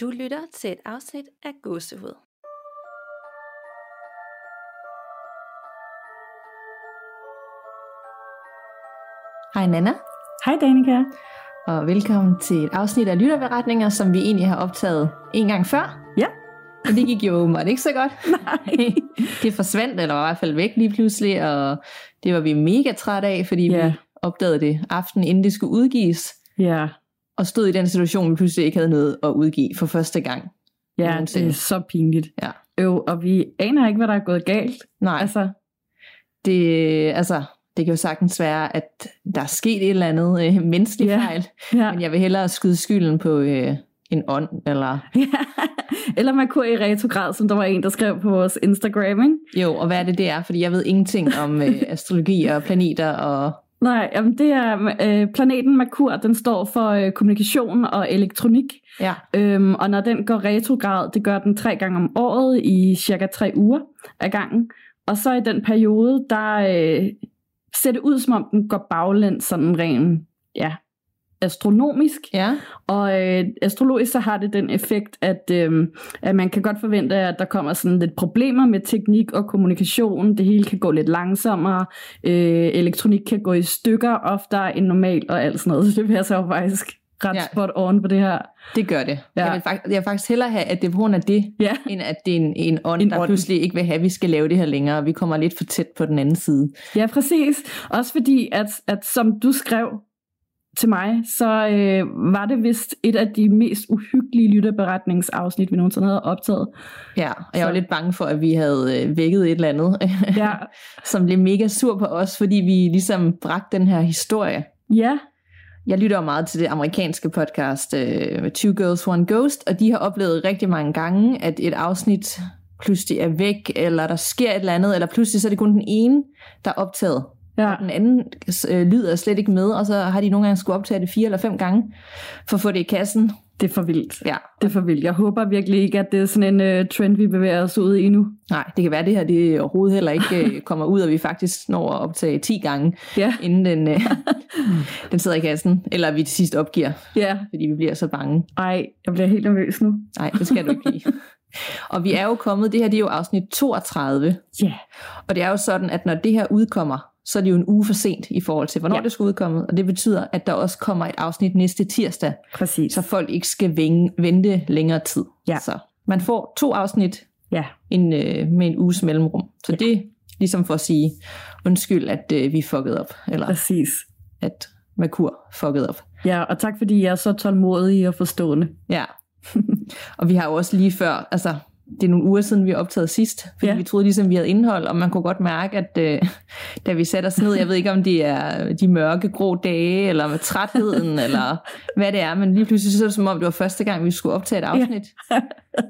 Du lytter til et afsnit af Gåsehud. Hej Nana, Hej Danika. og velkommen til et afsnit af Lytterberetninger, som vi egentlig har optaget en gang før. Ja. Men det gik jo åbenbart ikke så godt. Nej. det forsvandt, eller var i hvert fald væk lige pludselig, og det var vi mega trætte af, fordi Ja. vi opdagede det aften inden det skulle udgives, Ja, og stod i den situation, vi pludselig ikke havde noget at udgive for første gang. ja det Nogensinde. er så pinligt. Ja. Øv, og vi aner ikke, hvad der er gået galt. Nej, Altså, det, altså, det kan jo sagtens være, at der er sket et eller andet øh, menneskeligt Ja. fejl, ja. men jeg vil hellere skyde skylden på øh, en ånd, eller ja. Eller Merkur i retrograd, som der var en, der skrev på vores Instagram, ikke? jo, og hvad er det, det er, fordi jeg ved ingenting om øh, astrologi og planeter, og Nej, jamen det er øh, planeten Merkur, den står for øh, kommunikation og elektronik. ja, Øhm, og når den går retrograd, det gør den tre gange om året i cirka tre uger af gangen. Og så i den periode, der øh, ser det ud som om den går baglæns sådan rent, ja, astronomisk. ja, Og øh, astrologisk så har det den effekt, at, øh, at man kan godt forvente, at der kommer sådan lidt problemer med teknik og kommunikation. Det hele kan gå lidt langsommere. Øh, elektronik kan gå i stykker oftere end normalt og alt sådan noget. Så det passer jo faktisk ret Ja. spot on på det her. det gør det. Ja. Jeg, vil faktisk, jeg vil faktisk hellere have, at det er på grund af det, Ja. end at det er en, en ånd, En der ånd. pludselig ikke vil have, at vi skal lave det her længere, og vi kommer lidt for tæt på den anden side. Ja, præcis. Også fordi, at, at som du skrev til mig, så øh, var det vist et af de mest uhyggelige lytterberetningsafsnit, vi nogensinde havde optaget. Ja, og jeg var Så- lidt bange for, at vi havde øh, vækket et eller andet, Ja, som blev mega sur på os, fordi vi ligesom bragte den her historie. ja, Jeg lytter meget til det amerikanske podcast uh, Two Girls, One Ghost, og de har oplevet rigtig mange gange, at et afsnit pludselig er væk, eller der sker et eller andet, eller pludselig så er det kun den ene, der er optaget. Ja. Og den anden øh, lyd er slet ikke med, og så har de nogle gange skulle optage det fire eller fem gange, for at få det i kassen. Det er for vildt. Ja, Det er for vildt. Jeg håber virkelig ikke, at det er sådan en uh, trend, vi bevæger os ud i nu. nej, det kan være, at det her det overhovedet heller ikke øh, kommer ud, og vi faktisk når at optage 10 gange, Ja, inden den, øh, den sidder i kassen, eller vi til sidst opgiver, ja. fordi vi bliver så bange. Ej, jeg bliver helt nervøs nu. Nej, det skal du ikke blive. Og vi er jo kommet, det her det er jo afsnit 32, Ja, og det er jo sådan, at når det her udkommer, så er det jo en uge for sent i forhold til, hvornår ja. Det skal udkomme, og det betyder, at der også kommer et afsnit næste tirsdag, præcis. så folk ikke skal vænge, vente længere tid. Ja. Så man får to afsnit Ja, en, øh, med en uges mellemrum. Så ja. det er ligesom for at sige, undskyld, at øh, vi fuckede op, eller præcis. at Merkur fuckede op. Ja, og tak fordi I er så tålmodige og forstående. Ja. og vi har jo også lige før, altså det er nogle uger siden, vi har optaget sidst, fordi ja. Vi troede ligesom, vi havde indhold, og man kunne godt mærke, at øh, da vi satte os ned, jeg ved ikke, om det er de mørke, grå dage, eller med trætheden, eller hvad det er, men lige pludselig så det som om, det var første gang, vi skulle optage et afsnit. Ja.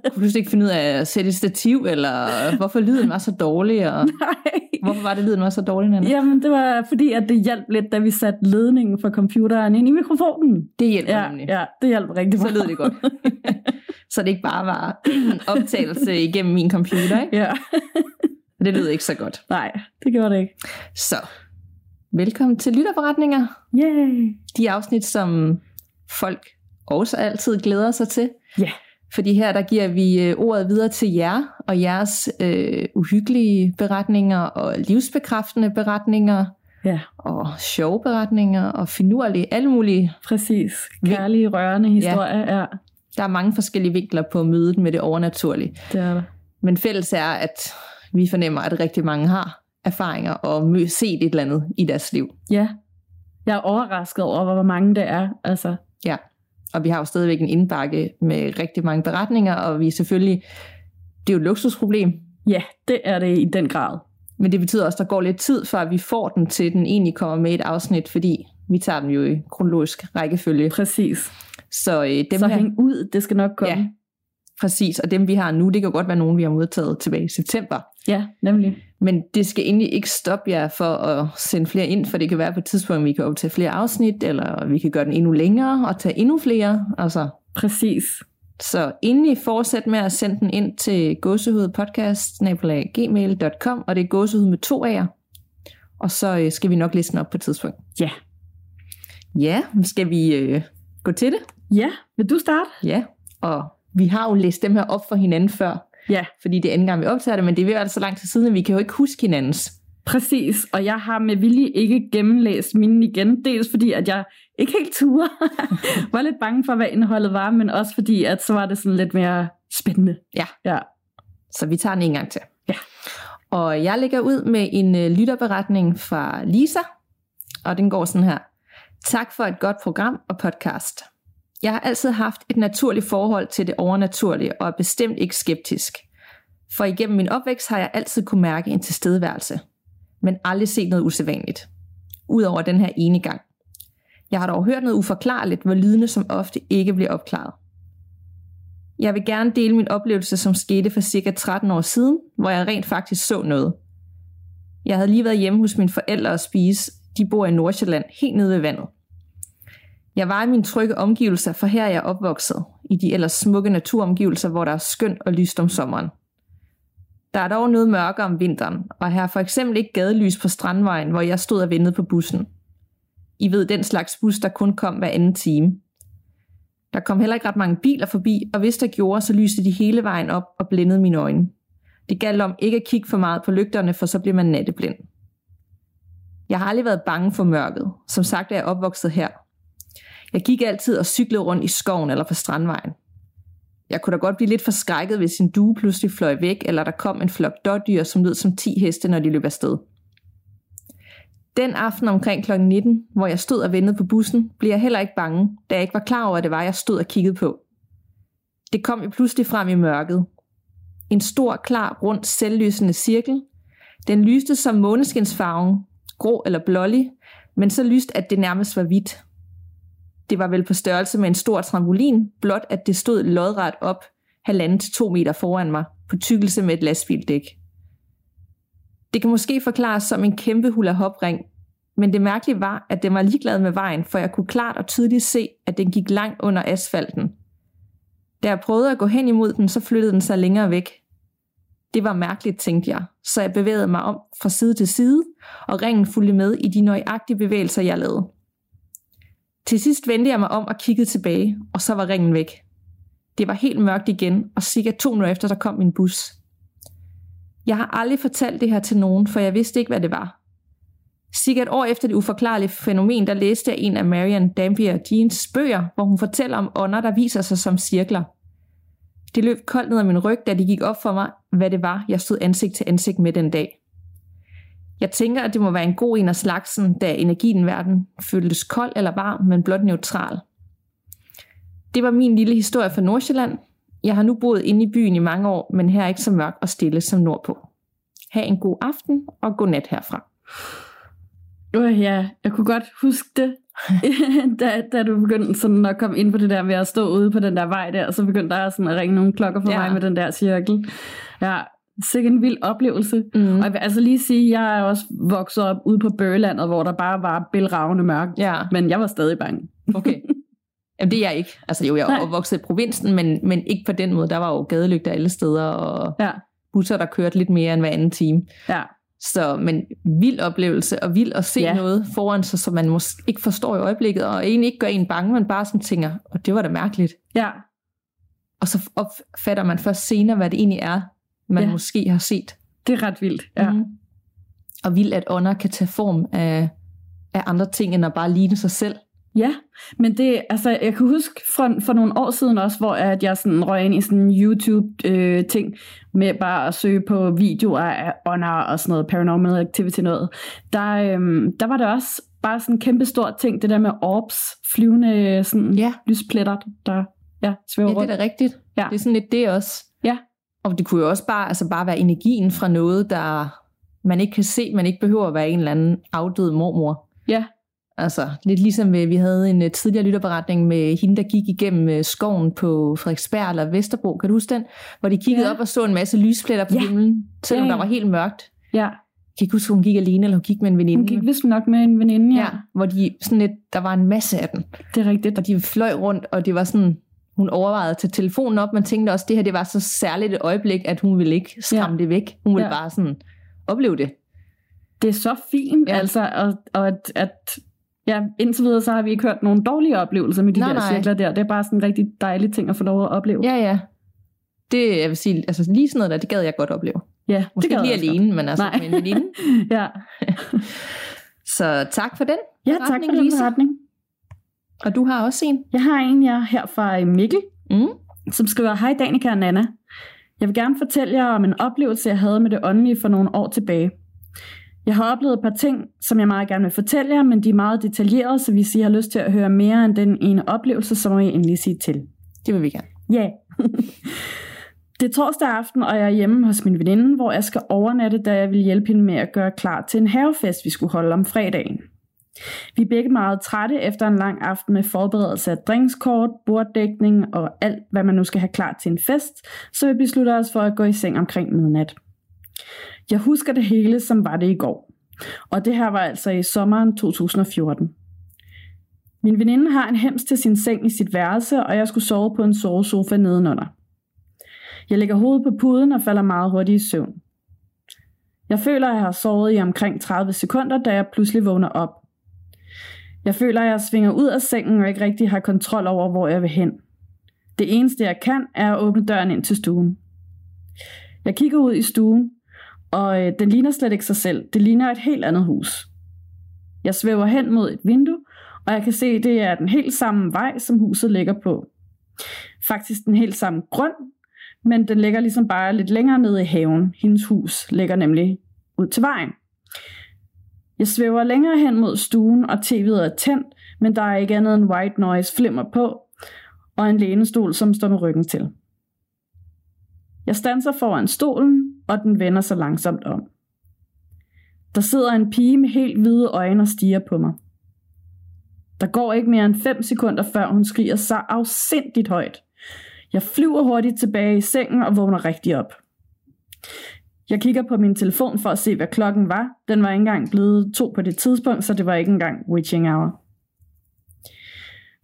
kunne pludselig ikke finde ud af at sætte et stativ, eller hvorfor lyden var så dårlig, og Nej. hvorfor var det, lyden var så dårlig, Nana? Jamen, det var fordi, at det hjalp lidt, da vi satte ledningen fra computeren ind i mikrofonen. Det hjælper Ja, nemlig. ja det hjalp rigtig Så meget. lød det godt. Så det ikke bare var en optagelse igennem min computer, ikke? Ja, Det lyder ikke så godt. nej, det gjorde det ikke. Så, velkommen til Lytterberetninger. Yay! De afsnit, som folk også altid glæder sig til. Ja. Fordi her, der giver vi øh, ordet videre til jer, og jeres øh, uhyggelige beretninger, og livsbekræftende beretninger, Ja, og sjove beretninger, og finurlige, alle mulige. præcis. Kærlige, rørende historier. Ja. ja, Der er mange forskellige vinkler på mødet med det overnaturlige. det er der. Men fælles er, at vi fornemmer, at rigtig mange har erfaringer og set et eller andet i deres liv. Ja, jeg er overrasket over, hvor mange det er. Altså, Ja, og vi har jo stadigvæk en indbakke med rigtig mange beretninger, og vi er selvfølgelig, det er jo et luksusproblem, ja, det er det i den grad. men det betyder også, at der går lidt tid, før vi får den til, den egentlig kommer med et afsnit, fordi vi tager dem jo i kronologisk rækkefølge. Præcis. Så øh, dem Så her, hæng ud, det skal nok komme. Ja. præcis, og dem vi har nu, det kan godt være nogen, vi har modtaget tilbage i september. ja nemlig. Men det skal egentlig ikke stoppe jer for at sende flere ind, for det kan være på et tidspunkt, vi kan optage flere afsnit, eller vi kan gøre den endnu længere og tage endnu flere. Altså, Præcis. Så endelig fortsæt med at sende den ind til gåsehudpodcast.gmail.com, og det er gåsehud med to A'er. Og så øh, skal vi nok læse den op på et tidspunkt. Ja. Ja, skal vi øh, gå til det? Ja, vil du starte? Ja, og vi har jo læst dem her op for hinanden før, Ja, fordi det er anden gang, vi optager det, men det er ved at være så lang tid siden, at vi kan jo ikke huske hinandens. præcis. Og jeg har med vilje ikke gennemlæst mine igen. Dels fordi, at jeg ikke helt turde. var lidt bange for, hvad indholdet var, men også fordi, at så var det sådan lidt mere spændende. Ja. Ja. Så vi tager den en gang til. Ja. Og jeg lægger ud med en øh, lytterberetning fra Lisa, og den går sådan her. Tak for et godt program og podcast. Jeg har altid haft et naturligt forhold til det overnaturlige, og er bestemt ikke skeptisk. For igennem min opvækst har jeg altid kunne mærke en tilstedeværelse, men aldrig set noget usædvanligt. Udover den her ene gang. Jeg har dog hørt noget uforklarligt, hvor lydene som ofte ikke bliver opklaret. Jeg vil gerne dele min oplevelse, som skete for cirka 13 år siden, hvor jeg rent faktisk så noget. Jeg havde lige været hjemme hos mine forældre og spise. De bor i Nordsjælland, helt nede ved vandet. Jeg var i mine trygge omgivelser, for her er jeg opvokset, i de ellers smukke naturomgivelser, hvor der er skønt og lyst om sommeren. Der er dog noget mørke om vinteren, og her er for eksempel ikke gadelys på Strandvejen, hvor jeg stod og ventede på bussen. I ved den slags bus, der kun kom hver anden time. Der kom heller ikke ret mange biler forbi, og hvis der gjorde, så lyste de hele vejen op og blændede mine øjne. Det galt om ikke at kigge for meget på lygterne, for så bliver man natteblind. Jeg har aldrig været bange for mørket. Som sagt er jeg opvokset her. Jeg gik altid og cyklede rundt i skoven eller på strandvejen. Jeg kunne da godt blive lidt forskrækket, hvis en due pludselig fløj væk, eller der kom en flok dårdyr, som lød som 10 heste, når de løb afsted. Den aften omkring kl. 19, hvor jeg stod og ventede på bussen, blev jeg heller ikke bange, da jeg ikke var klar over, at det var, jeg stod og kiggede på. Det kom jo pludselig frem i mørket. En stor, klar, rund, selvlysende cirkel. Den lyste som måneskinsfarven, grå eller blålig, men så lyst, at det nærmest var hvidt. Det var vel på størrelse med en stor trampolin, blot at det stod lodret op, halvanden til to meter foran mig, på tykkelse med et lastbildæk. Det kan måske forklares som en kæmpe hula hopring, men det mærkelige var, at den var ligeglad med vejen, for jeg kunne klart og tydeligt se, at den gik langt under asfalten. Da jeg prøvede at gå hen imod den, så flyttede den sig længere væk. Det var mærkeligt, tænkte jeg, så jeg bevægede mig om fra side til side, og ringen fulgte med i de nøjagtige bevægelser, jeg lavede. Til sidst vendte jeg mig om og kiggede tilbage, og så var ringen væk. Det var helt mørkt igen, og cirka to minutter efter, der kom min bus. Jeg har aldrig fortalt det her til nogen, for jeg vidste ikke, hvad det var. Cirka et år efter det uforklarlige fænomen, der læste jeg en af Marian Dampier Jeans bøger, hvor hun fortæller om ånder, der viser sig som cirkler. Det løb koldt ned ad min ryg, da det gik op for mig, hvad det var, jeg stod ansigt til ansigt med den dag. Jeg tænker, at det må være en god en af slagsen, da energien i verden føltes kold eller varm, men blot neutral. Det var min lille historie fra Nordsjælland. Jeg har nu boet inde i byen i mange år, men her er ikke så mørkt og stille som nordpå. Ha' en god aften og god nat herfra. Uh, ja, jeg kunne godt huske det, da, da du begyndte sådan at komme ind på det der med at stå ude på den der vej der, og så begyndte der sådan at ringe nogle klokker for ja. mig med den der cirkel. Ja, sikkert en vild oplevelse. Mm. Og jeg vil altså lige sige, at jeg er også vokset op ude på Børlandet, hvor der bare var bælragende mørkt. Ja, Men jeg var stadig bange. okay. Jamen det er jeg ikke. Altså jo, jeg er opvokset i provinsen, men, men ikke på den måde. Der var jo gadelygter alle steder, og Ja, busser, der kørte lidt mere end hver anden time. ja, Så, men vild oplevelse, og vild at se ja. Noget foran sig, som man måske ikke forstår i øjeblikket, og egentlig ikke gør en bange, men bare sådan tænker, og det var da mærkeligt. ja, Og så opfatter man først senere, hvad det egentlig er, man ja. Måske har set. det er ret vildt. Ja. Mhm. Og vild, at ånder kan tage form af, af andre ting, end at bare ligne sig selv. Ja, men det, altså, jeg kan huske for, for nogle år siden også, hvor at jeg sådan røg ind i sådan en YouTube-ting med bare at søge på videoer af ånder og sådan noget, paranormal activity noget. Der, øhm, der var det også bare sådan en kæmpe stor ting, det der med orbs, flyvende sådan Ja. lyspletter, der ja, svæver Ja, det rundt. er da rigtigt. Ja. Det er sådan lidt det også. Og det kunne jo også bare, altså bare være energien fra noget, der man ikke kan se, man ikke behøver at være en eller anden afdød mormor. Ja, Altså lidt ligesom øh, vi havde en øh, tidligere lytterberetning med hende, der gik igennem øh, skoven på Frederiksberg eller Vesterbro. Kan du huske den? Hvor de kiggede Ja. op og så en masse lyspletter på Ja. himlen, selvom Ja, der ja. var helt mørkt. ja. Jeg kan ikke huske, hun gik alene, eller hun gik med en veninde. Hun gik vist nok med en veninde, ja. ja. Hvor de sådan lidt, der var en masse af dem. Det er rigtigt. Og de fløj rundt, og det var sådan, hun overvejede at tage telefonen op, men tænkte også, at det her det var så særligt et øjeblik, at hun ville ikke skræmme ja. det væk. Hun ville ja. Bare sådan opleve det. Det er så fint, Ja. altså, og, og at, at ja, indtil videre så har vi ikke hørt nogen dårlige oplevelser med de Nej, der nej. cirkler der. Det er bare sådan en rigtig dejlig ting at få lov at opleve. Ja, ja. Det, jeg vil sige, altså lige sådan noget der, det gad jeg godt opleve. ja Måske gad ikke lige alene, men altså Nej. med en veninde. godt. Ja, Så tak for den. ja tak for den Lisa. Og du har også en. Jeg har en jeg her fra Mikkel, Mm. som skriver, Hej Danika og Nana. Jeg vil gerne fortælle jer om en oplevelse, jeg havde med det åndelige for nogle år tilbage. Jeg har oplevet et par ting, som jeg meget gerne vil fortælle jer, men de er meget detaljerede, så hvis I har lyst til at høre mere end den ene oplevelse, så må I endelig sige til. Det vil vi gerne. Ja. Yeah. det er torsdag aften, og jeg er hjemme hos min veninde, hvor jeg skal overnatte, da jeg vil hjælpe hende med at gøre klar til en havefest, vi skulle holde om fredagen. Vi er begge meget trætte efter en lang aften med forberedelse af drinkskort, borddækning og alt, hvad man nu skal have klar til en fest, så vi beslutter os for at gå i seng omkring midnat. Jeg husker det hele, som var det i går. Og det her var altså i sommeren 2014. Min veninde har en hems til sin seng i sit værelse, og jeg skulle sove på en sovesofa nedenunder. Jeg lægger hovedet på puden og falder meget hurtigt i søvn. Jeg føler, at jeg har sovet i omkring 30 sekunder, da jeg pludselig vågner op. Jeg føler, at jeg svinger ud af sengen og ikke rigtig har kontrol over, hvor jeg vil hen. Det eneste, jeg kan, er at åbne døren ind til stuen. Jeg kigger ud i stuen, og øh, den ligner slet ikke sig selv. Det ligner et helt andet hus. Jeg svæver hen mod et vindue, og jeg kan se, at det er den helt samme vej, som huset ligger på. Faktisk den helt samme grund, men den ligger ligesom bare lidt længere nede i haven. Hendes hus ligger nemlig ud til vejen. Jeg svæver længere hen mod stuen, og tv'et er tændt, men der er ikke andet end white noise flimmer på, og en lænestol, som står med ryggen til. Jeg standser foran stolen, og den vender sig langsomt om. Der sidder en pige med helt hvide øjne og stiger på mig. Der går ikke mere end 5 sekunder, før hun skriger så afsindigt højt. Jeg flyver hurtigt tilbage i sengen og vågner rigtig op. Jeg kigger på min telefon for at se, hvad klokken var. Den var ikke engang blevet to på det tidspunkt, så det var ikke engang witching hour.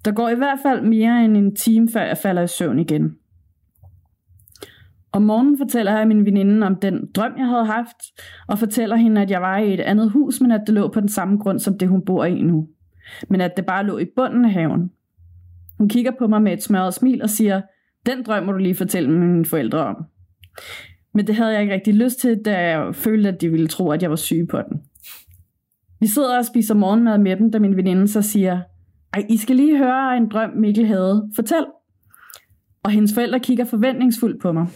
Der går i hvert fald mere end en time, før jeg falder i søvn igen. Om morgenen fortæller jeg min veninde om den drøm, jeg havde haft, og fortæller hende, at jeg var i et andet hus, men at det lå på den samme grund, som det hun bor i nu. Men at det bare lå i bunden af haven. Hun kigger på mig med et smørret smil og siger, den drøm må du lige fortælle mine forældre om. Men det havde jeg ikke rigtig lyst til, da jeg følte, at de ville tro, at jeg var syg på den. Vi sidder og spiser morgenmad med dem, da min veninde så siger, ej, I skal lige høre en drøm, Mikkel havde. Fortæl. Og hendes forældre kigger forventningsfuldt på mig.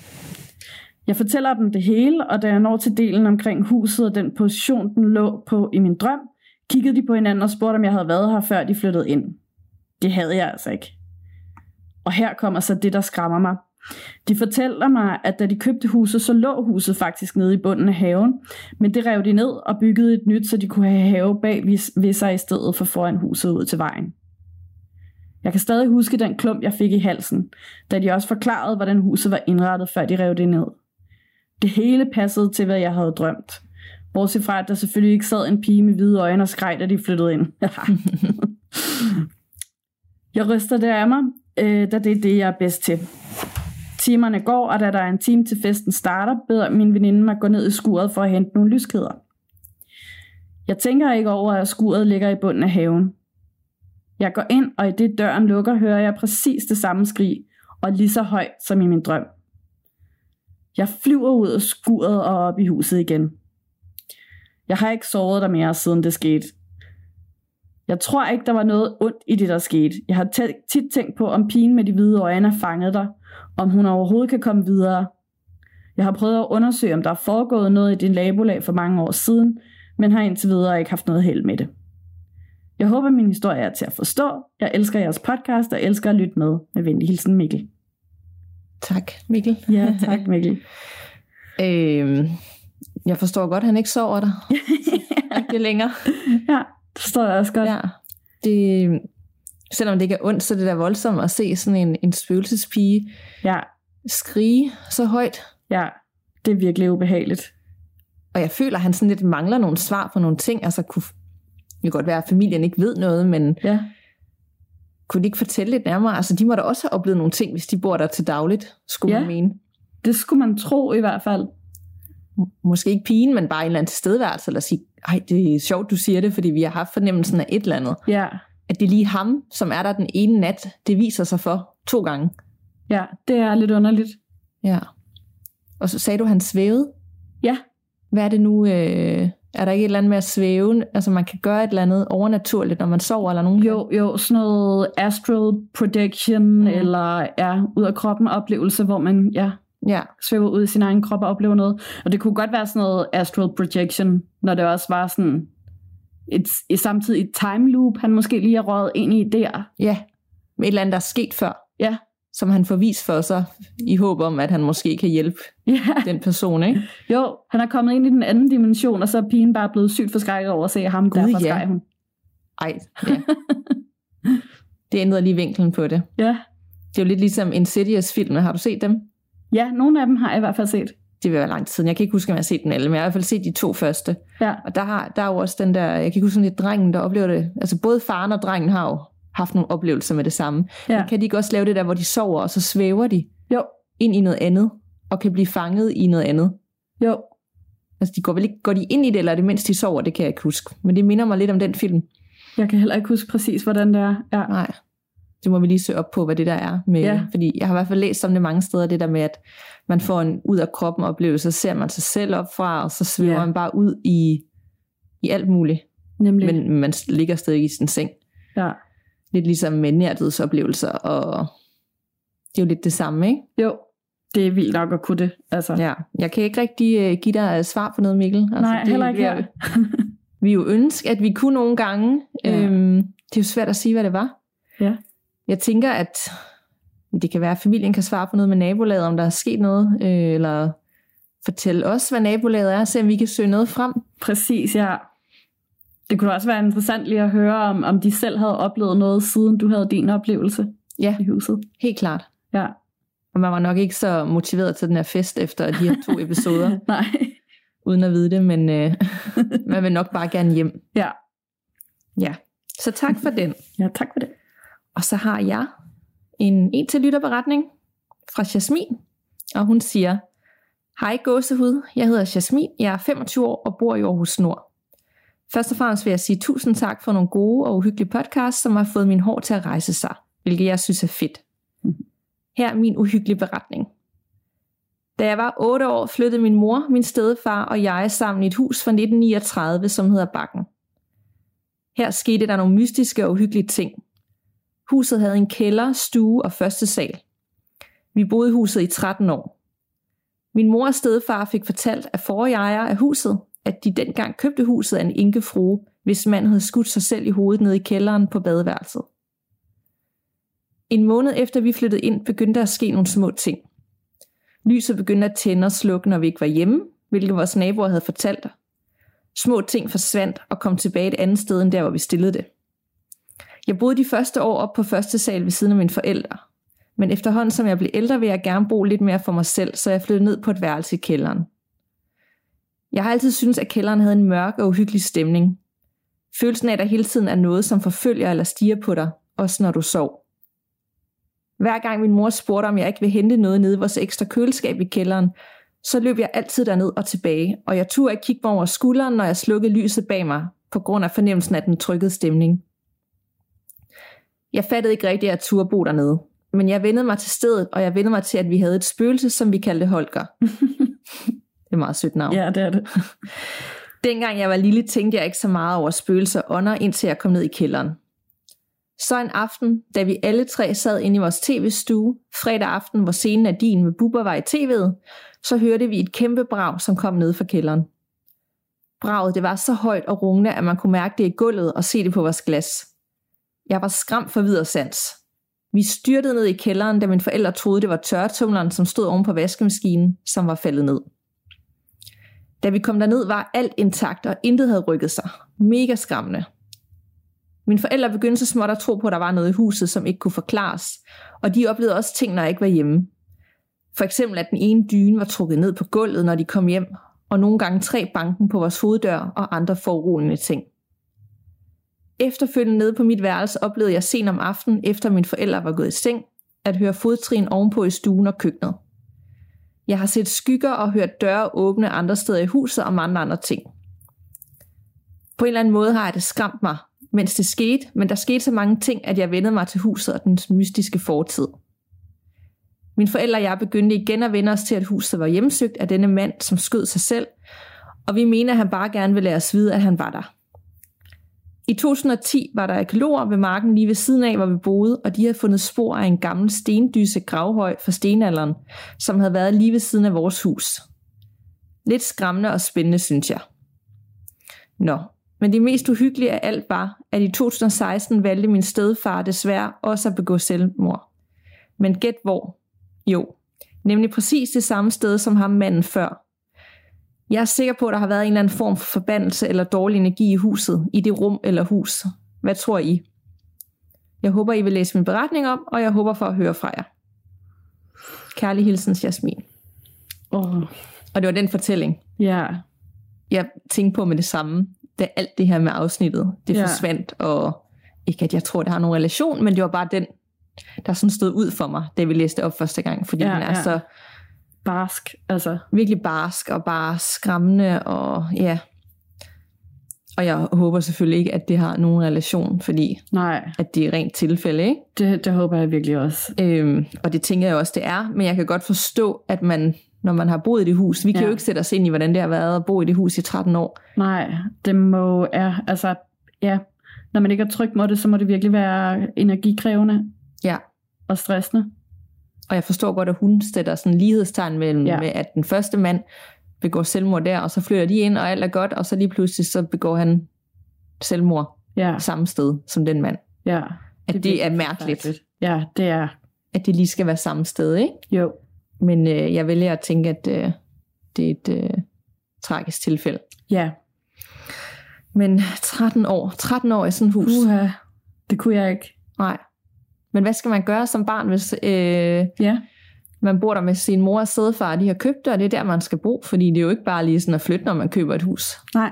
Jeg fortæller dem det hele, og da jeg når til delen omkring huset og den position, den lå på i min drøm, kiggede de på hinanden og spurgte, om jeg havde været her, før de flyttede ind. Det havde jeg altså ikke. Og her kommer så det, der skræmmer mig. De fortæller mig, at da de købte huset, så lå huset faktisk nede i bunden af haven, men det rev de ned og byggede et nyt, så de kunne have have bag ved- sig i stedet for foran huset ud til vejen. Jeg kan stadig huske den klump, jeg fik i halsen, da de også forklarede, hvordan huset var indrettet, før de rev det ned. Det hele passede til, hvad jeg havde drømt. Bortset fra, at der selvfølgelig ikke sad en pige med hvide øjne og skreg, da de flyttede ind. jeg ryster det af mig, øh, da det er det, jeg er bedst til. Timerne går, og da der er en time til festen starter, beder min veninde mig gå ned i skuret for at hente nogle lyskæder. Jeg tænker ikke over, at skuret ligger i bunden af haven. Jeg går ind, og i det døren lukker, hører jeg præcis det samme skrig, og lige så højt som i min drøm. Jeg flyver ud af skuret og op i huset igen. Jeg har ikke sovet der mere, siden det skete. Jeg tror ikke, der var noget ondt i det, der skete. Jeg har tit tænkt på, om pigen med de hvide øjne er fanget om hun overhovedet kan komme videre. Jeg har prøvet at undersøge, om der er foregået noget i din nabolag for mange år siden, men har indtil videre ikke haft noget held med det. Jeg håber, min historie er til at forstå. Jeg elsker jeres podcast og elsker at lytte med. Med venlig hilsen, Mikkel. Tak, Mikkel. Ja, tak Mikkel. øhm, jeg forstår godt, at han ikke sover der. Ikke længere. ja, det forstår jeg også godt. Ja. Det, selvom det ikke er ondt, så er det da voldsomt at se sådan en, en spøgelsespige Ja, skrige så højt. ja, det er virkelig ubehageligt. Og jeg føler, at han sådan lidt mangler nogle svar på nogle ting. Altså, kunne, det kan godt være, at familien ikke ved noget, men Ja, kunne de ikke fortælle lidt nærmere? Altså, de må da også have oplevet nogle ting, hvis de bor der til dagligt, skulle Ja. man mene. det skulle man tro i hvert fald. måske ikke pigen, men bare en eller anden tilstedeværelse, eller sige, ej, det er sjovt, du siger det, fordi vi har haft fornemmelsen af et eller andet. Ja, At det er lige ham, som er der den ene nat, det viser sig for to gange. ja, det er lidt underligt. Ja. Og så sagde du, at han svævede. Ja, Hvad er det nu? Øh, er der ikke et eller andet med at svæve? Altså man kan gøre et eller andet overnaturligt, når man sover eller nogen? jo, jo, sådan noget astral projection, mm. eller ja, ud af kroppen oplevelse, hvor man ja, Ja, svæver ud i sin egen krop og oplever noget. Og det kunne godt være sådan noget astral projection, når det også var sådan et, et samtidig et time loop, han måske lige har røget ind i der. ja. Med et eller andet, der er sket før, Ja, som han får vist for sig, i håb om, at han måske kan hjælpe ja. den person, ikke? Jo, han er kommet ind i den anden dimension, og så er pigen bare blevet sygt forskrækket over at se ham, Gud, derfor ja. skreg hun. Ej, ja. Det ændrede lige vinklen på det. Ja. Det er jo lidt ligesom Insidious-filmene. Har du set dem? ja, nogle af dem har jeg i hvert fald set. Det vil være lang tid siden. Jeg kan ikke huske, om jeg har set den alle, men jeg har i hvert fald set de to første. Ja, Og der, har, der er jo også den der, jeg kan ikke huske, det er drengen, der oplever det. Altså både faren og drengen har jo haft nogle oplevelser med det samme. ja. Kan de ikke også lave det der, hvor de sover, og så svæver de Jo, ind i noget andet, og kan blive fanget i noget andet? jo. Altså de går vel ikke, går de ind i det, eller er det mens de sover, det kan jeg ikke huske. Men det minder mig lidt om den film. Jeg kan heller ikke huske præcis, hvordan det er. Ja. Nej, det må vi lige søge op på, hvad det der er. Med, Ja. Fordi jeg har i hvert fald læst om det mange steder, det der med, at man får en ud af kroppen oplevelse, så ser man sig selv op fra, og så svæver Ja. man bare ud i, i alt muligt. Nemlig. Men man ligger stadig i sin seng. ja. Lidt ligesom med nærtidsoplevelser, og det er jo lidt det samme, ikke? Jo, det er vildt nok at kunne det. Altså. Ja. Jeg kan ikke rigtig uh, give dig et svar på noget, Mikkel. Altså, Nej, det, heller ikke vi her. er- Vi jo ønske, at vi kunne nogle gange. Ja. Øhm, det er jo svært at sige, hvad det var. Ja. Jeg tænker, at det kan være, at familien kan svare på noget med nabolaget, om der er sket noget, øh, eller fortælle os, hvad nabolaget er, om vi kan søge noget frem. Præcis, ja. Det kunne også være interessant lige at høre, om, om de selv havde oplevet noget, siden du havde din oplevelse Ja, i huset. helt klart. Ja. Og man var nok ikke så motiveret til den her fest efter de her to episoder, Nej. uden at vide det, men øh, man vil nok bare gerne hjem. Ja. Ja, så tak for den. Ja, tak for det. Og så har jeg en en til lytterberetning fra Jasmin, og hun siger, Hej gåsehud, jeg hedder Jasmin, jeg er 25 år og bor i Aarhus Nord. Først og fremmest vil jeg sige tusind tak for nogle gode og uhyggelige podcasts, som har fået min hår til at rejse sig, hvilket jeg synes er fedt. Her er min uhyggelige beretning. Da jeg var 8 år, flyttede min mor, min stedfar og jeg sammen i et hus fra 1939, som hedder Bakken. Her skete der nogle mystiske og uhyggelige ting. Huset havde en kælder, stue og første sal. Vi boede i huset i 13 år. Min mor og stedfar fik fortalt af forrige ejer af huset, at de dengang købte huset af en enkefrue, hvis mand havde skudt sig selv i hovedet nede i kælderen på badeværelset. En måned efter vi flyttede ind, begyndte der at ske nogle små ting. Lyset begyndte at tænde og slukke, når vi ikke var hjemme, hvilket vores naboer havde fortalt. Små ting forsvandt og kom tilbage et andet sted end der, hvor vi stillede det. Jeg boede de første år op på første sal ved siden af mine forældre. Men efterhånden som jeg blev ældre, vil jeg gerne bo lidt mere for mig selv, så jeg flyttede ned på et værelse i kælderen. Jeg har altid syntes, at kælderen havde en mørk og uhyggelig stemning. Følelsen af, at der hele tiden er noget, som forfølger eller stiger på dig, også når du sov. Hver gang min mor spurgte, om jeg ikke ville hente noget nede i vores ekstra køleskab i kælderen, så løb jeg altid derned og tilbage, og jeg turde ikke kigge mig over skulderen, når jeg slukkede lyset bag mig, på grund af fornemmelsen af den trykkede stemning. Jeg fattede ikke rigtigt, at jeg bo dernede, men jeg vendede mig til stedet, og jeg vendede mig til, at vi havde et spøgelse, som vi kaldte Holger. det er et meget sødt navn. Ja, det er det. Dengang jeg var lille, tænkte jeg ikke så meget over spøgelser og ånder, indtil jeg kom ned i kælderen. Så en aften, da vi alle tre sad inde i vores tv-stue, fredag aften, hvor scenen af din med Bubber var i tv'et, så hørte vi et kæmpe brag, som kom ned fra kælderen. Braget det var så højt og rungende, at man kunne mærke det i gulvet og se det på vores glas. Jeg var skræmt for videre sans. Vi styrtede ned i kælderen, da mine forældre troede, det var tørretumleren, som stod oven på vaskemaskinen, som var faldet ned. Da vi kom derned, var alt intakt, og intet havde rykket sig. Mega skræmmende. Mine forældre begyndte så småt at tro på, at der var noget i huset, som ikke kunne forklares, og de oplevede også ting, når jeg ikke var hjemme. For eksempel, at den ene dyne var trukket ned på gulvet, når de kom hjem, og nogle gange tre banken på vores hoveddør og andre foruroligende ting. Efterfølgende nede på mit værelse oplevede jeg sent om aftenen, efter mine forældre var gået i seng, at høre fodtrin ovenpå i stuen og køkkenet. Jeg har set skygger og hørt døre åbne andre steder i huset og mange andre ting. På en eller anden måde har jeg det skræmt mig, mens det skete, men der skete så mange ting, at jeg vendede mig til huset og dens mystiske fortid. Mine forældre og jeg begyndte igen at vende os til, at huset var hjemsøgt af denne mand, som skød sig selv, og vi mener, at han bare gerne ville lade os vide, at han var der. I 2010 var der arkeologer ved marken lige ved siden af, hvor vi boede, og de havde fundet spor af en gammel stendyse gravhøj fra stenalderen, som havde været lige ved siden af vores hus. Lidt skræmmende og spændende, synes jeg. Nå, men det mest uhyggelige af alt var, at i 2016 valgte min stedfar desværre også at begå selvmord. Men gæt hvor? Jo, nemlig præcis det samme sted som ham manden før. Jeg er sikker på, at der har været en eller anden form for forbandelse eller dårlig energi i huset, i det rum eller hus. Hvad tror I? Jeg håber, I vil læse min beretning om, og jeg håber for at høre fra jer. Kærlig hilsen, Jasmin. Oh, Og det var den fortælling, ja, jeg tænkte på med det samme, da alt det her med afsnittet, det ja. forsvandt, og ikke at jeg tror, det har nogen relation, men det var bare den, der sådan stod ud for mig, da vi læste op første gang, fordi ja, den er ja. så barsk, altså. virkelig barsk og bare skræmmende, og ja. Og jeg håber selvfølgelig ikke, at det har nogen relation, fordi Nej, at det er rent tilfælde, ikke? det, det håber jeg virkelig også. Øhm, og det tænker jeg også, det er. Men jeg kan godt forstå, at man, når man har boet i det hus, vi kan Ja. jo ikke sætte os ind i, hvordan det har været at bo i det hus i 13 år. Nej, det må, ja, altså, ja, når man ikke er tryg mod det, så må det virkelig være energikrævende Ja. og stressende. Og jeg forstår godt, at hun sætter sådan en lighedstegn mellem, Ja. med, at den første mand begår selvmord der, og så flytter de ind, og alt er godt, og så lige pludselig så begår han selvmord Ja, samme sted som den mand. ja. At det, det er mærkeligt, forfærdeligt. Ja, det er, at det lige skal være samme sted, ikke? jo, Men øh, jeg vælger at tænke, at øh, det er et øh, tragisk tilfælde. ja. Men 13 år, 13 år i sådan et hus. Uha, det kunne jeg ikke. Nej. Men hvad skal man gøre som barn, hvis øh, Ja, man bor der med sin mor og stedfar, og de har købt det, og det er der, man skal bo? Fordi det er jo ikke bare lige sådan at flytte, når man køber et hus. nej,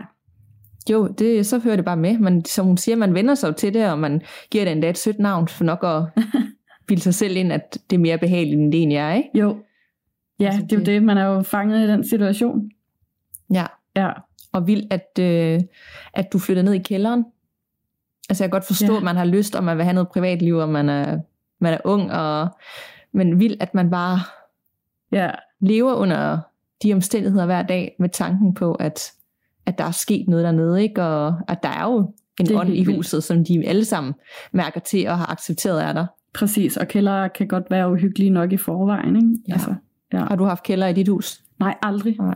Jo, det, så hører det bare med. Men som hun siger, man vender sig til det, og man giver det endda et sødt navn for nok at bilde sig selv ind, at det er mere behageligt, end det egentlig er, ikke? jo. Ja, Altså, det er jo det- det, man er jo fanget i den situation. Ja. Ja, Og vildt, at, øh, at du flytter ned i kælderen. Altså jeg kan godt forstå, Ja. at man har lyst, og man vil have noget privatliv, og man er, man er ung, og, men vildt, at man bare ja, lever under de omstændigheder hver dag med tanken på, at, at der er sket noget dernede, ikke? og at der er jo en Det er ånd i vildt. huset, som de alle sammen mærker til og har accepteret af dig. præcis. Og kælder kan godt være uhyggelige nok i forvejen, ikke? Ja. Altså, ja. Har du haft kælder i dit hus? Nej, aldrig. Nej.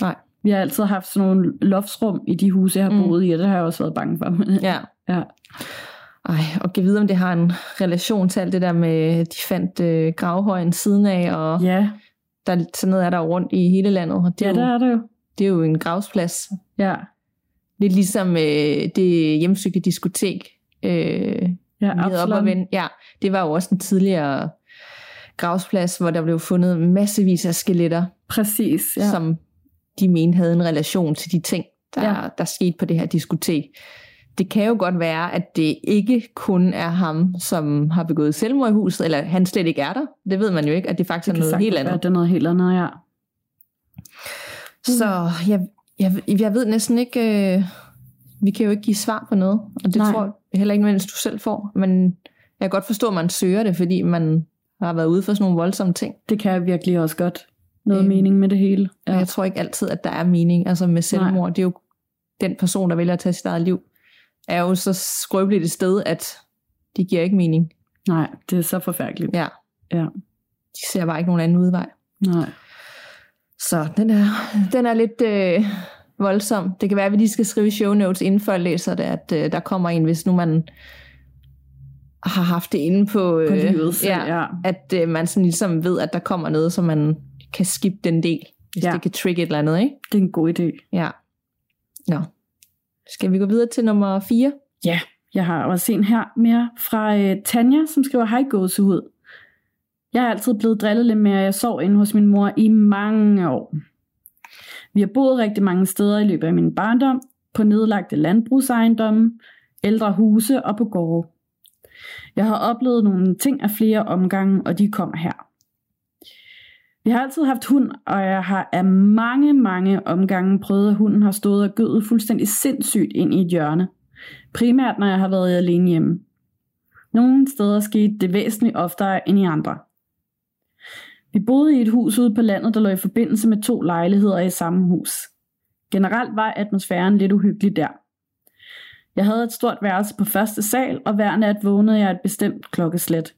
Nej. Vi har altid haft sådan nogle loftsrum i de huse, jeg har Mm. boet i, og det har jeg også været bange for. Ja. ja. Ej, og kan vide, om det har en relation til alt det der med, de fandt øh, gravhøjen siden af, og ja. der, sådan noget er der rundt i hele landet. Og det, er ja, jo, der er det jo. det er jo en gravsplads. Ja, Lidt ligesom øh, det hjemsøgte diskotek, øh, ja vi havde op og vende. Ja, det var jo også en tidligere gravsplads, hvor der blev fundet massevis af skeletter, Præcis, ja. som de mente havde en relation til de ting, der, Ja. der skete på det her diskotek. Det kan jo godt være, at det ikke kun er ham, som har begået selvmord i huset, eller han slet ikke er der. Det ved man jo ikke, at det faktisk det er noget helt andet. det er noget helt andet, ja. Så jeg, jeg, jeg ved næsten ikke, øh, vi kan jo ikke give svar på noget, og det. Nej. tror jeg heller ikke, mens du selv får. Men jeg kan godt forstå, at man søger det, fordi man har været ude for sådan nogle voldsomme ting. Det kan jeg virkelig også godt. Noget Øhm, mening med det hele. Ja. Jeg tror ikke altid, at der er mening. Altså med selvmord, Nej. det er jo den person, der vælger at tage sit eget liv, er jo så skrøbeligt et sted, at det giver ikke mening. Nej, det er så forfærdeligt. Ja. Ja. De ser bare ikke nogen anden udvej. Nej. Så den er, den er lidt øh, voldsom. Det kan være, at vi lige skal skrive show notes, inden jeg læser det, at øh, der kommer en, hvis nu man har haft det inde på, øh, På livet ja, ja. at øh, man sådan ligesom ved, at der kommer noget, så man kan skippe den del, hvis Ja. det kan trigge et eller andet, ikke? Det er en god idé. Ja. Nå. Skal vi gå videre til nummer 4? Ja, jeg har også en her mere fra øh, Tanja, som skriver, hej gåsehud. Jeg er altid blevet drillet lidt med, at jeg sov inde hos min mor i mange år. Vi har boet rigtig mange steder i løbet af min barndom, på nedlagte landbrugsejendomme, ældre huse og på gårde. Jeg har oplevet nogle ting af flere omgange, og de kommer her. Jeg har altid haft hund, og jeg har af mange, mange omgange prøvet, at hunden har stået og gødet fuldstændig sindssygt ind i et hjørne. Primært, når jeg har været alene hjemme. Nogle steder skete det væsentligt oftere end i andre. Vi boede i et hus ude på landet, der lå i forbindelse med to lejligheder i samme hus. Generelt var atmosfæren lidt uhyggelig der. Jeg havde et stort værelse på første sal, og hver nat vågnede jeg et bestemt klokkeslæt.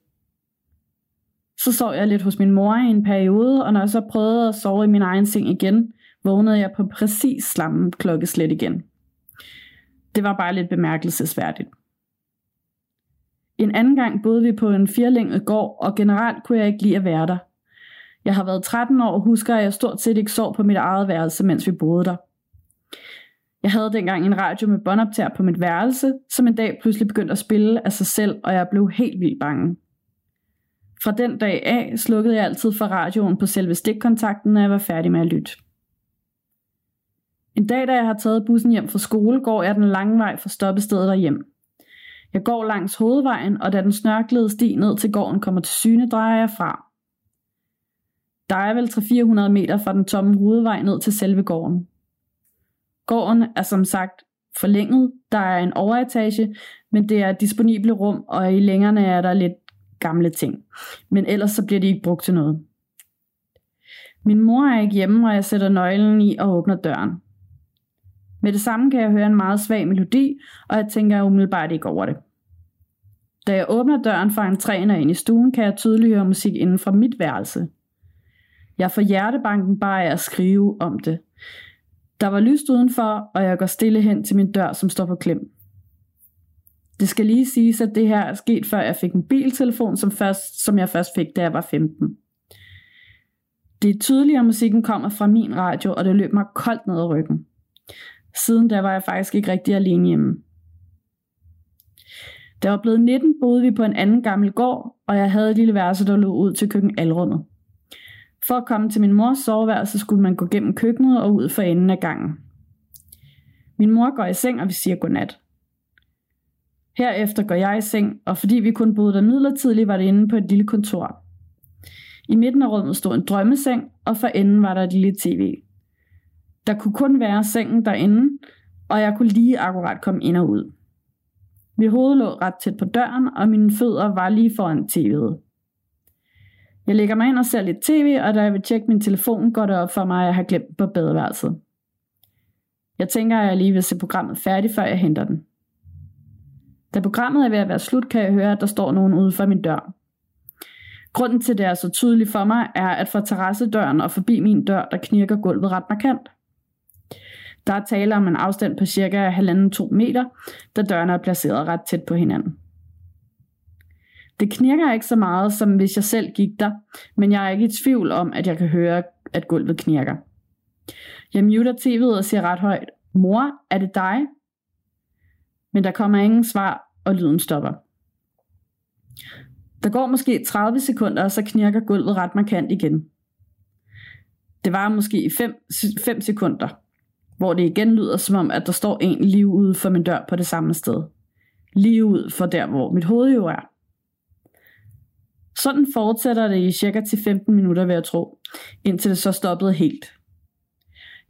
Så sov jeg lidt hos min mor i en periode, og når jeg så prøvede at sove i min egen seng igen, vågnede jeg på præcis slamme klokkeslæt igen. Det var bare lidt bemærkelsesværdigt. En anden gang boede vi på en firlænget gård, og generelt kunne jeg ikke lide at være der. Jeg har været 13 år og husker, at jeg stort set ikke sov på mit eget værelse, mens vi boede der. Jeg havde dengang en radio med båndoptager på mit værelse, som en dag pludselig begyndte at spille af sig selv, og jeg blev helt vildt bange. Fra den dag af slukkede jeg altid for radioen på selve stikkontakten, når jeg var færdig med at lytte. En dag, da jeg har taget bussen hjem fra skole, går jeg den lange vej fra stoppestedet og hjem. Jeg går langs hovedvejen, og da den snørklede sti ned til gården kommer til syne, drejer jeg fra. Der er vel 300-400 meter fra den tomme hovedvej ned til selve gården. Gården er som sagt forlænget. Der er en overetage, men det er disponible rum, og i længerne er der lidt gamle ting. Men ellers så bliver de ikke brugt til noget. Min mor er ikke hjemme, og jeg sætter nøglen i og åbner døren. Med det samme kan jeg høre en meget svag melodi, og jeg tænker umiddelbart ikke over det. Da jeg åbner døren fra en træner ind i stuen, kan jeg tydeligt høre musik inden fra mit værelse. Jeg får hjertebanken bare af at skrive om det. Der var lyst udenfor, og jeg går stille hen til min dør, som står på klem. Det skal lige siges, at det her er sket, før jeg fik en biltelefon, som, først, som jeg først fik, da jeg var 15. Det er tydeligt, at musikken kommer fra min radio, og det løb mig koldt ned ad ryggen. Siden da var jeg faktisk ikke rigtig alene hjemme. Da jeg var blevet 19, boede vi på en anden gammel gård, og jeg havde et lille værelse, der lå ud til køkkenalrummet. For at komme til min mors soveværelse, skulle man gå gennem køkkenet og ud for enden af gangen. Min mor går i seng, og vi siger godnat. Herefter går jeg i seng, og fordi vi kun boede der midlertidigt, var det inde på et lille kontor. I midten af rummet stod en drømmeseng, og for enden var der et lille tv. Der kunne kun være sengen derinde, og jeg kunne lige akkurat komme ind og ud. Mit hoved lå ret tæt på døren, og mine fødder var lige foran tv'et. Jeg lægger mig ind og ser lidt tv, og da jeg vil tjekke min telefon, går det op for mig, at jeg har glemt på badeværelset. Jeg tænker, at jeg lige vil se programmet færdigt, før jeg henter den. Da programmet er ved at være slut, kan jeg høre, at der står nogen ude for min dør. Grunden til, at det er så tydeligt for mig, er, at fra terrassedøren og forbi min dør, der knirker gulvet ret markant. Der er tale om en afstand på cirka 1,5-2 meter, da dørene er placeret ret tæt på hinanden. Det knirker ikke så meget, som hvis jeg selv gik der, men jeg er ikke i tvivl om, at jeg kan høre, at gulvet knirker. Jeg muter tv'et og siger ret højt, Mor, er det dig? Men der kommer ingen svar, og lyden stopper. Der går måske 30 sekunder, og så knirker gulvet ret markant igen. Det var måske 5 sekunder, hvor det igen lyder som om, at der står en lige ude for min dør på det samme sted. Lige ud for der, hvor mit hoved jo er. Sådan fortsætter det i cirka til 15 minutter, vil jeg tro, indtil det så stoppede helt.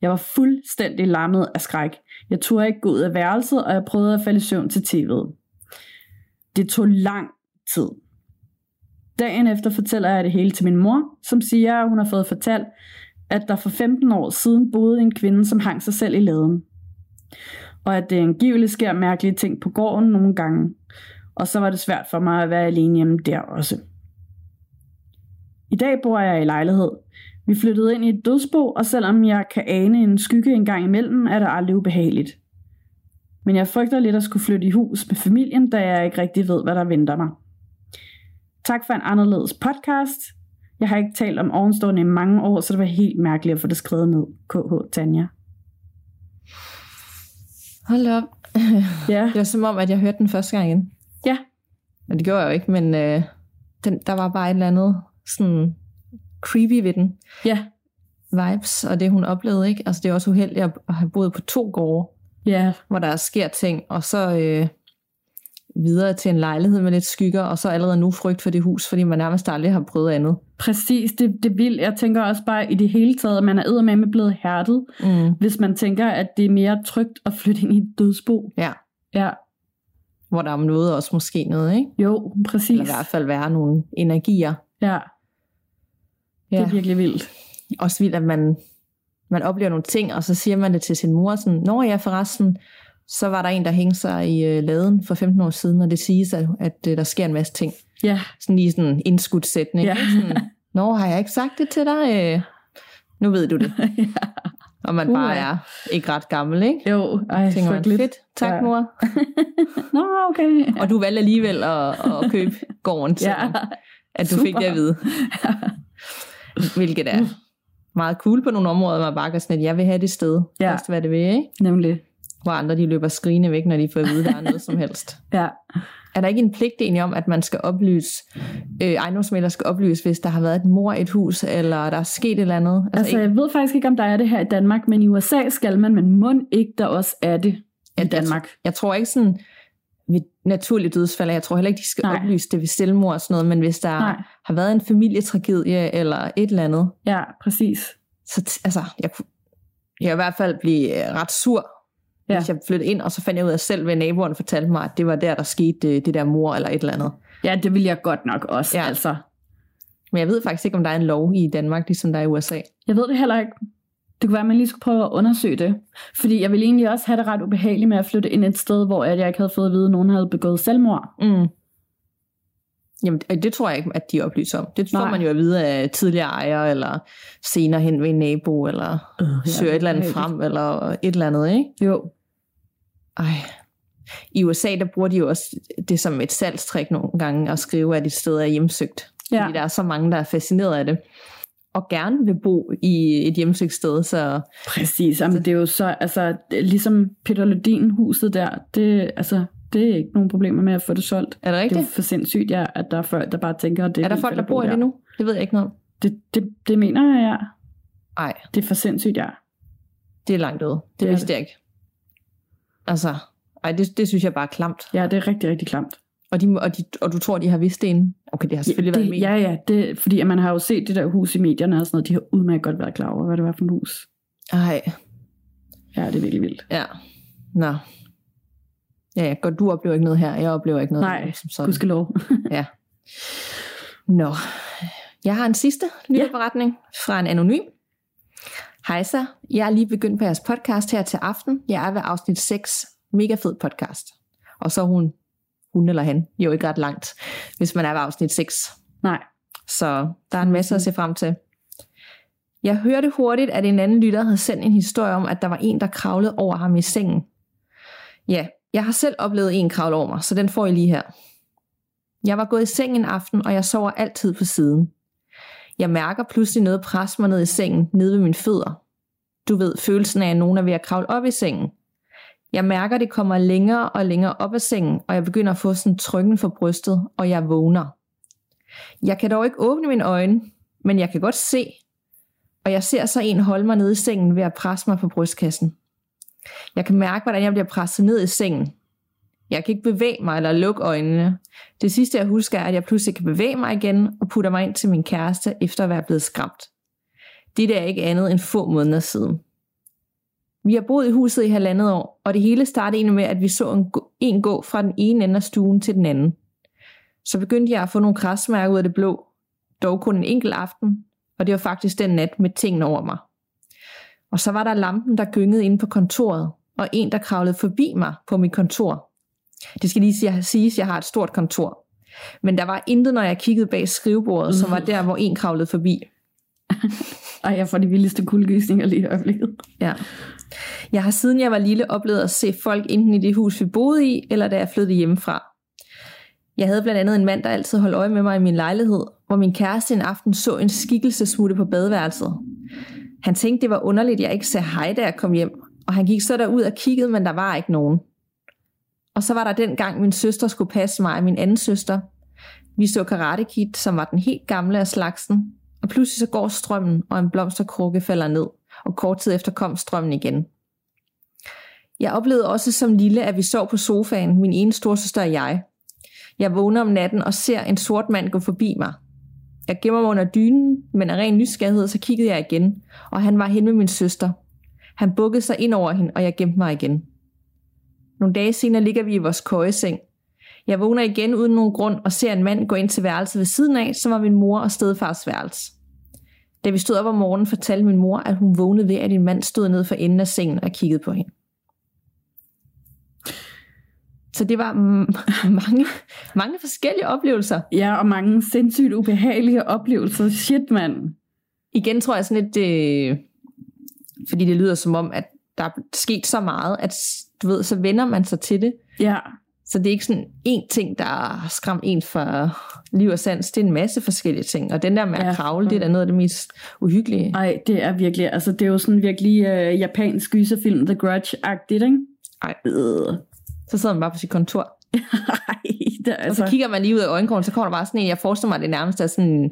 Jeg var fuldstændig lammet af skræk. Jeg turde ikke gå ud af værelset, og jeg prøvede at falde i søvn til tv'et. Det tog lang tid. Dagen efter fortæller jeg det hele til min mor, som siger, at hun har fået fortalt, at der for 15 år siden boede en kvinde, som hang sig selv i laden. Og at det angiveligt sker mærkelige ting på gården nogle gange. Og så var det svært for mig at være alene hjemme der også. I dag bor jeg i lejlighed. Vi flyttede ind i et dødsbo, og selvom jeg kan ane en skygge en gang imellem, er det aldrig ubehageligt. Men jeg frygter lidt at skulle flytte i hus med familien, da jeg ikke rigtig ved, hvad der venter mig. Tak for en anderledes podcast. Jeg har ikke talt om ovenstående i mange år, så det var helt mærkeligt at få det skrevet ned. KH Tanja. Hold op. Ja. Det var som om, at jeg hørte den første gang igen. Ja. Men det gjorde jeg jo ikke, men øh, den, der var bare et eller andet sådan creepy ved den. Ja. Vibes, og det hun oplevede, ikke? Altså det er også uheldigt at have boet på to gårde, Ja. hvor der sker ting, og så, øh, videre til en lejlighed med lidt skygger, og så allerede nu frygt for det hus, fordi man nærmest aldrig har prøvet andet. Præcis, det, det vil. Jeg tænker også bare i det hele taget, at man er med blevet hærdet, Mm. hvis man tænker, at det er mere trygt at flytte ind i et dødsbo. Ja, Ja, hvor der er noget også måske noget, ikke? jo, præcis. Eller i hvert fald være nogle energier. Ja, det er virkelig vildt. også vildt, at man, man oplever nogle ting, og så siger man det til sin mor, sådan, Nå ja, forresten, så var der en, der hængte sig i øh, laden for 15 år siden, og det siges, at, at øh, der sker en masse ting. Ja, Sådan lige sådan en indskudssætning. Ja. Sådan, Nå, har jeg ikke sagt det til dig? Øh, nu ved du det. ja. Og man bare er ikke ret gammel, ikke? Jo, ej, Tænker man, frygteligt. fedt, tak Ja. mor. Nå, okay. Og du valgte alligevel at, at købe gården, Ja, selvom at du fik super. det at vide. Hvilket er meget cool på nogle områder, man bare kan sådan, at jeg vil have det sted. Ja. Koste hvad det vil, ikke? nemlig. Hvor andre de løber skrigende væk, når de får at vide, der er noget som helst. Ja. Er der ikke en pligt egentlig om, at man skal oplyse, øh, ejendomsmælder skal oplyse, hvis der har været et mor i et hus, eller der er sket et eller andet? Altså, ikke, jeg ved faktisk ikke, om der er det her i Danmark, men i USA skal man, men må ikke der også er det i jeg, Danmark. jeg tror ikke sådan ved naturligt dødsfald, jeg tror heller ikke, de skal Nej. Oplyse det ved selvmord og sådan noget, men hvis der Nej. har været en familietragedie eller et eller andet, Ja, præcis. så altså, jeg, kunne- jeg i hvert fald blive øh, ret sur, Ja. hvis jeg flyttede ind, og så fandt jeg ud af selv, ved naboerne fortalte mig, at det var der, der skete øh, det der mor eller et eller andet. Ja, det vil jeg godt nok også. Ja. altså. Men jeg ved faktisk ikke, om der er en lov i Danmark, ligesom der er i USA. Jeg ved det heller ikke. Det kunne være, at man lige skulle prøve at undersøge det. Fordi jeg ville egentlig også have det ret ubehageligt med at flytte ind et sted, hvor jeg ikke havde fået at vide, at nogen havde begået selvmord. Mm. Jamen, det det tror jeg ikke, at de oplyser om. Det får Nej. man jo at vide af tidligere ejere, eller senere hen ved en nabo, eller Øh, ja, søger et eller andet frem, eller et eller andet, ikke? Jo, Ej. I USA, der bruger de jo også det som et salgstrik nogle gange, at skrive, at et sted er hjemsøgt. Ja. Fordi der er så mange, der er fascineret af det, og gerne vil bo i et hjemsøgt sted, så præcis. Jamen, det er jo så, altså, ligesom Peter Lodin huset der, det, altså, det er ikke nogen problemer med at få det solgt. er det Det er rigtigt? for sindssygt, ja, at der er folk, der bare tænker, at det er der folk, der bor i det nu? Det ved jeg ikke noget om. Det, det, det mener jeg, ja. Nej, Det er for sindssygt, ja. det er langt ude. Det, Det er jeg ikke. Altså, ej, det, det synes jeg bare er klamt. Ja, det er rigtig, rigtig klamt. Og, de, og, de, og du tror, de har vidst det inden? Okay, det har selvfølgelig det, været med. Ja, ja, det, fordi at man har jo set det der hus i medierne og sådan noget, de har udmærket godt været klar over, hvad det var for et hus. Ej, Ja, det er virkelig vildt. ja. Nå. Ja, ja, godt, du oplever ikke noget her. Jeg oplever ikke noget Nej, som sådan. Gudskelov. Ja. Nå. Jeg har en sidste lille beretning fra en anonym. Hej så, jeg er lige begyndt på jeres podcast her til aften. Jeg er ved afsnit 6. Mega fed podcast. Og så hun, hun eller han, jo ikke ret langt, hvis man er ved afsnit 6. Nej. Så der er en masse at se frem til. Jeg hørte hurtigt, at en anden lytter havde sendt en historie om, at der var en, der kravlede over ham i sengen. Ja, jeg har selv oplevet en kravle over mig, så den får I lige her. Jeg var gået i seng en aften, og jeg sover altid på siden. Jeg mærker pludselig noget presse mig ned i sengen, nede ved mine fødder. Du ved, følelsen af, at nogen er ved at kravle op i sengen. Jeg mærker, at det kommer længere og længere op af sengen, og jeg begynder at få sådan trykken for brystet, og jeg vågner. Jeg kan dog ikke åbne mine øjne, men jeg kan godt se, og jeg ser så en holde mig nede i sengen ved at presse mig på brystkassen. Jeg kan mærke, hvordan jeg bliver presset ned i sengen. Jeg kan ikke bevæge mig eller lukke øjnene. Det sidste, jeg husker, er, at jeg pludselig kan bevæge mig igen og putter mig ind til min kæreste, efter at være blevet skræmt. Det er ikke andet end få måneder siden. Vi har boet i huset i halvandet år, og det hele startede egentlig med, at vi så en, gå- en gå fra den ene ende af stuen til den anden. Så begyndte jeg at få nogle krasmærker ud af det blå, dog kun en enkelt aften, og det var faktisk den nat med tingene over mig. Og så var der lampen, der gyngede inde på kontoret, og en, der kravlede forbi mig på mit kontor. Det skal lige sige- siges, at jeg har et stort kontor. Men der var intet, når jeg kiggede bag skrivebordet, som var der, hvor en kravlede forbi. Ej, jeg får de vildeste kuldegysninger lige i øjeblikket. Ja. Jeg har siden jeg var lille oplevet at se folk enten i det hus, vi boede i, eller da jeg flyttede hjemmefra. Jeg havde blandt andet en mand, der altid holdt øje med mig i min lejlighed, hvor min kæreste en aften så en skikkelse smutte på badeværelset. Han tænkte, det var underligt, at jeg ikke sagde hej, da jeg kom hjem, og han gik så derud og kiggede, men der var ikke nogen. Og så var der den gang, min søster skulle passe mig og min anden søster. Vi så Karate Kid, som var den helt gamle af slagsen, og pludselig så går strømmen, og en blomsterkrukke falder ned, og kort tid efter kom strømmen igen. Jeg oplevede også som lille, at vi sov på sofaen, min ene storsøster og jeg. Jeg vågner om natten og ser en sort mand gå forbi mig. Jeg gemmer mig under dynen, men af ren nysgerrighed så kiggede jeg igen, og han var hen med min søster. Han bukkede sig ind over hende, og jeg gemte mig igen. Nogle dage senere ligger vi i vores køjeseng. Jeg vågner igen uden nogen grund og ser en mand gå ind til værelset ved siden af, som var min mor og stedfars værelse. Da vi stod op om morgenen, fortalte min mor, at hun vågnede ved, at en mand stod ned for enden af sengen og kiggede på hende. Så det var mange, mange forskellige oplevelser. Ja, og mange sindssygt ubehagelige oplevelser. Shit, mand. Igen tror jeg sådan lidt, øh, fordi det lyder som om, at der er sket så meget, at du ved, så vender man sig til det. Ja. Så det er ikke sådan én ting, der har skræmt en for liv og sans. Det er en masse forskellige ting. Og den der med at ja. kravle, det er da noget af det mest uhyggelige. Nej, det er virkelig, altså det er jo sådan virkelig uh, japansk gyserfilm, The Grudge-agtigt, ikke? Ej. Øh. Så sidder man bare på sit kontor. Ej, det er altså... Og så kigger man lige ud af øjenkrogen, så kommer der bare sådan en, jeg forestiller mig, at det nærmest er sådan en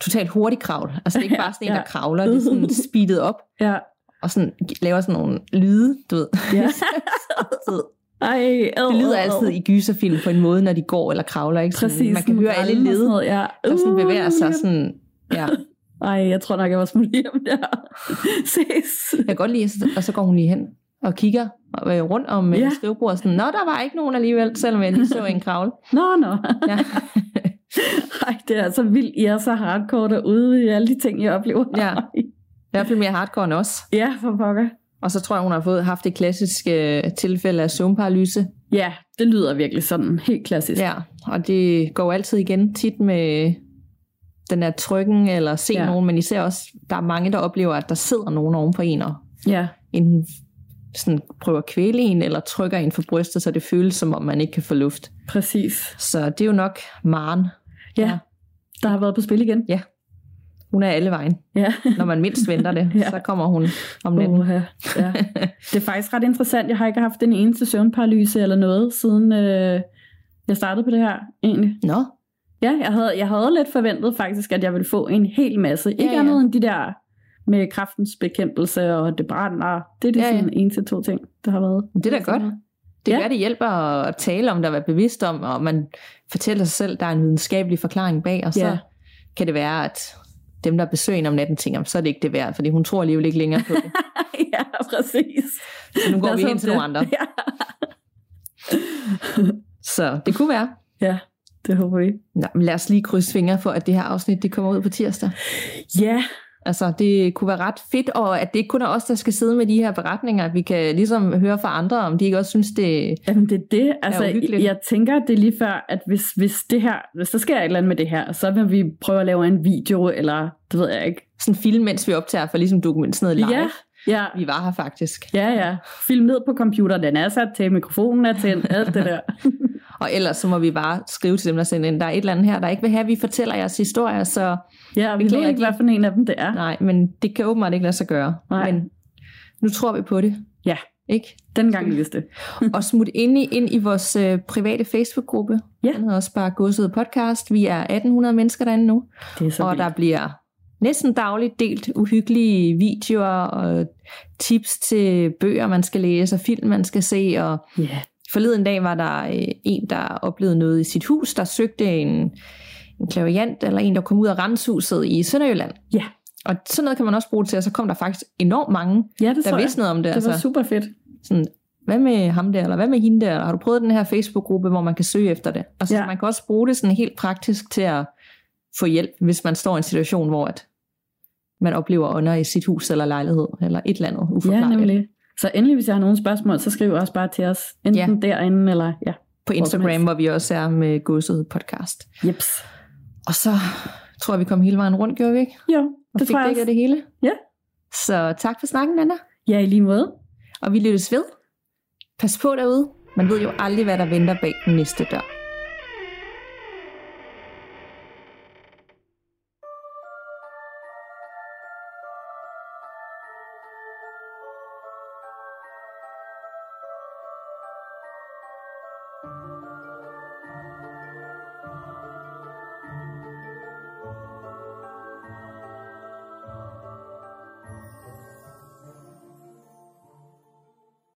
totalt hurtig kravl. Altså det er ikke bare sådan en, der kravler, det er sådan speedet op. Ja. Og sådan laver sådan nogle lyde, du ved. Ja. Ej, det lyder altid i gyserfilm på en måde, når de går eller kravler. Ikke? Sådan, Præcis, man kan høre alle led, noget, ja. der sådan bevæger sig. Sådan, ja. Ej, jeg tror nok, jeg var smut hjem der. Ses. Jeg kan godt lide, og så går hun lige hen og kigger rundt om ja. skrivebordet. Sådan, Nå, der var ikke nogen alligevel, selvom jeg lige så en kravle. Nå, nå. Ja. Ej, det er altså vildt. I er så hardcore derude i alle de ting, jeg oplever. Ja. I hvert fald mere hardcore end os. Ja, for pokker. Og så tror jeg, hun har fået haft det klassiske tilfælde af søvnparalyse. Ja, det lyder virkelig sådan helt klassisk. Ja, og det går altid igen tit med den her trykken eller se ja. nogen, men især også, der er mange, der oplever, at der sidder nogen oven på en og ja. enten sådan prøver at kvæle en, eller trykker en for brystet, så det føles som om, man ikke kan få luft. Præcis. Så det er jo nok Maren. Ja, ja. der har været på spil igen. Ja, hun er alle vejen. Ja. Når man mindst venter det, ja. så kommer hun om natten. Uh, ja. ja. Det er faktisk ret interessant. Jeg har ikke haft den eneste søvnparalyse eller noget, siden øh, jeg startede på det her, egentlig. Nå. Ja, jeg havde, jeg havde lidt forventet faktisk, at jeg ville få en hel masse. Ikke ja, ja. andet end de der med kraftens bekæmpelse og det brænder. Det er de ja, ja. sådan en til to ting, der har været. Det er da godt. Det ja. gør, det hjælper at tale om det, at være bevidst om, og man fortæller sig selv, at der er en videnskabelig forklaring bag, og så ja. kan det være, at dem, der besøger en om natten, tænker, så er det ikke det værd, fordi hun tror alligevel ikke længere på det. ja, præcis. Så nu går vi hen til nogle andre. Ja. så det kunne være. Ja, det håber vi. Nå, men lad os lige krydse fingre for, at det her afsnit det kommer ud på tirsdag. Ja, Altså, det kunne være ret fedt, og at det ikke kun er os, der skal sidde med de her beretninger. Vi kan ligesom høre fra andre, om de ikke også synes, det Jamen, det er det. Altså, er jeg tænker, det er lige før, at hvis, hvis, det her, hvis der sker et eller andet med det her, så vil vi prøve at lave en video, eller det ved jeg ikke. Sådan film, mens vi optager, for ligesom dokument sådan noget live. Ja, ja. Vi var her faktisk. Ja, ja. Film ned på computeren, den er sat til, mikrofonen er til, alt det der. og ellers så må vi bare skrive til dem, der sender ind, der er et eller andet her, der ikke vil have, at vi fortæller jeres historier, så... Ja, vi ved ikke, hvad for en af dem det er. Nej, men det kan åbenbart ikke lade sig gøre. Nej. Men nu tror vi på det. Ja, ikke? Den gang vi det. og smut ind i, ind i vores øh, private Facebook-gruppe. Ja. Den hedder også bare Godset Podcast. Vi er 1800 mennesker derinde nu. Det er så og vildt. der bliver næsten dagligt delt uhyggelige videoer og tips til bøger, man skal læse og film, man skal se. Og yeah. Forleden dag var der øh, en, der oplevede noget i sit hus, der søgte en, en klaviant eller en, der kom ud af renshuset i Sønderjylland. Ja. Og sådan noget kan man også bruge til, og så kom der faktisk enormt mange, ja, det der vidste noget om det. Det altså, var super fedt. Sådan, hvad med ham der, eller hvad med hende der? Har du prøvet den her Facebook-gruppe, hvor man kan søge efter det? Altså, Ja. man kan også bruge det sådan helt praktisk til at få hjælp, hvis man står i en situation, hvor at man oplever ånder i sit hus eller lejlighed, eller et eller andet Ja, uforklarligt. nemlig. Så endelig, hvis jeg har nogle spørgsmål, så skriv også bare til os. Enten ja. derinde, eller ja. På Instagram, hvor vi også er med Godset podcast. Jeps. Og så tror jeg, vi kom hele vejen rundt, gjorde vi ikke? Jo, Og det fik tror jeg også. det hele. Ja. Så tak for snakken, Anna. Ja, i lige måde. Og vi lyttes ved. Pas på derude. Man ved jo aldrig, hvad der venter bag den næste dør.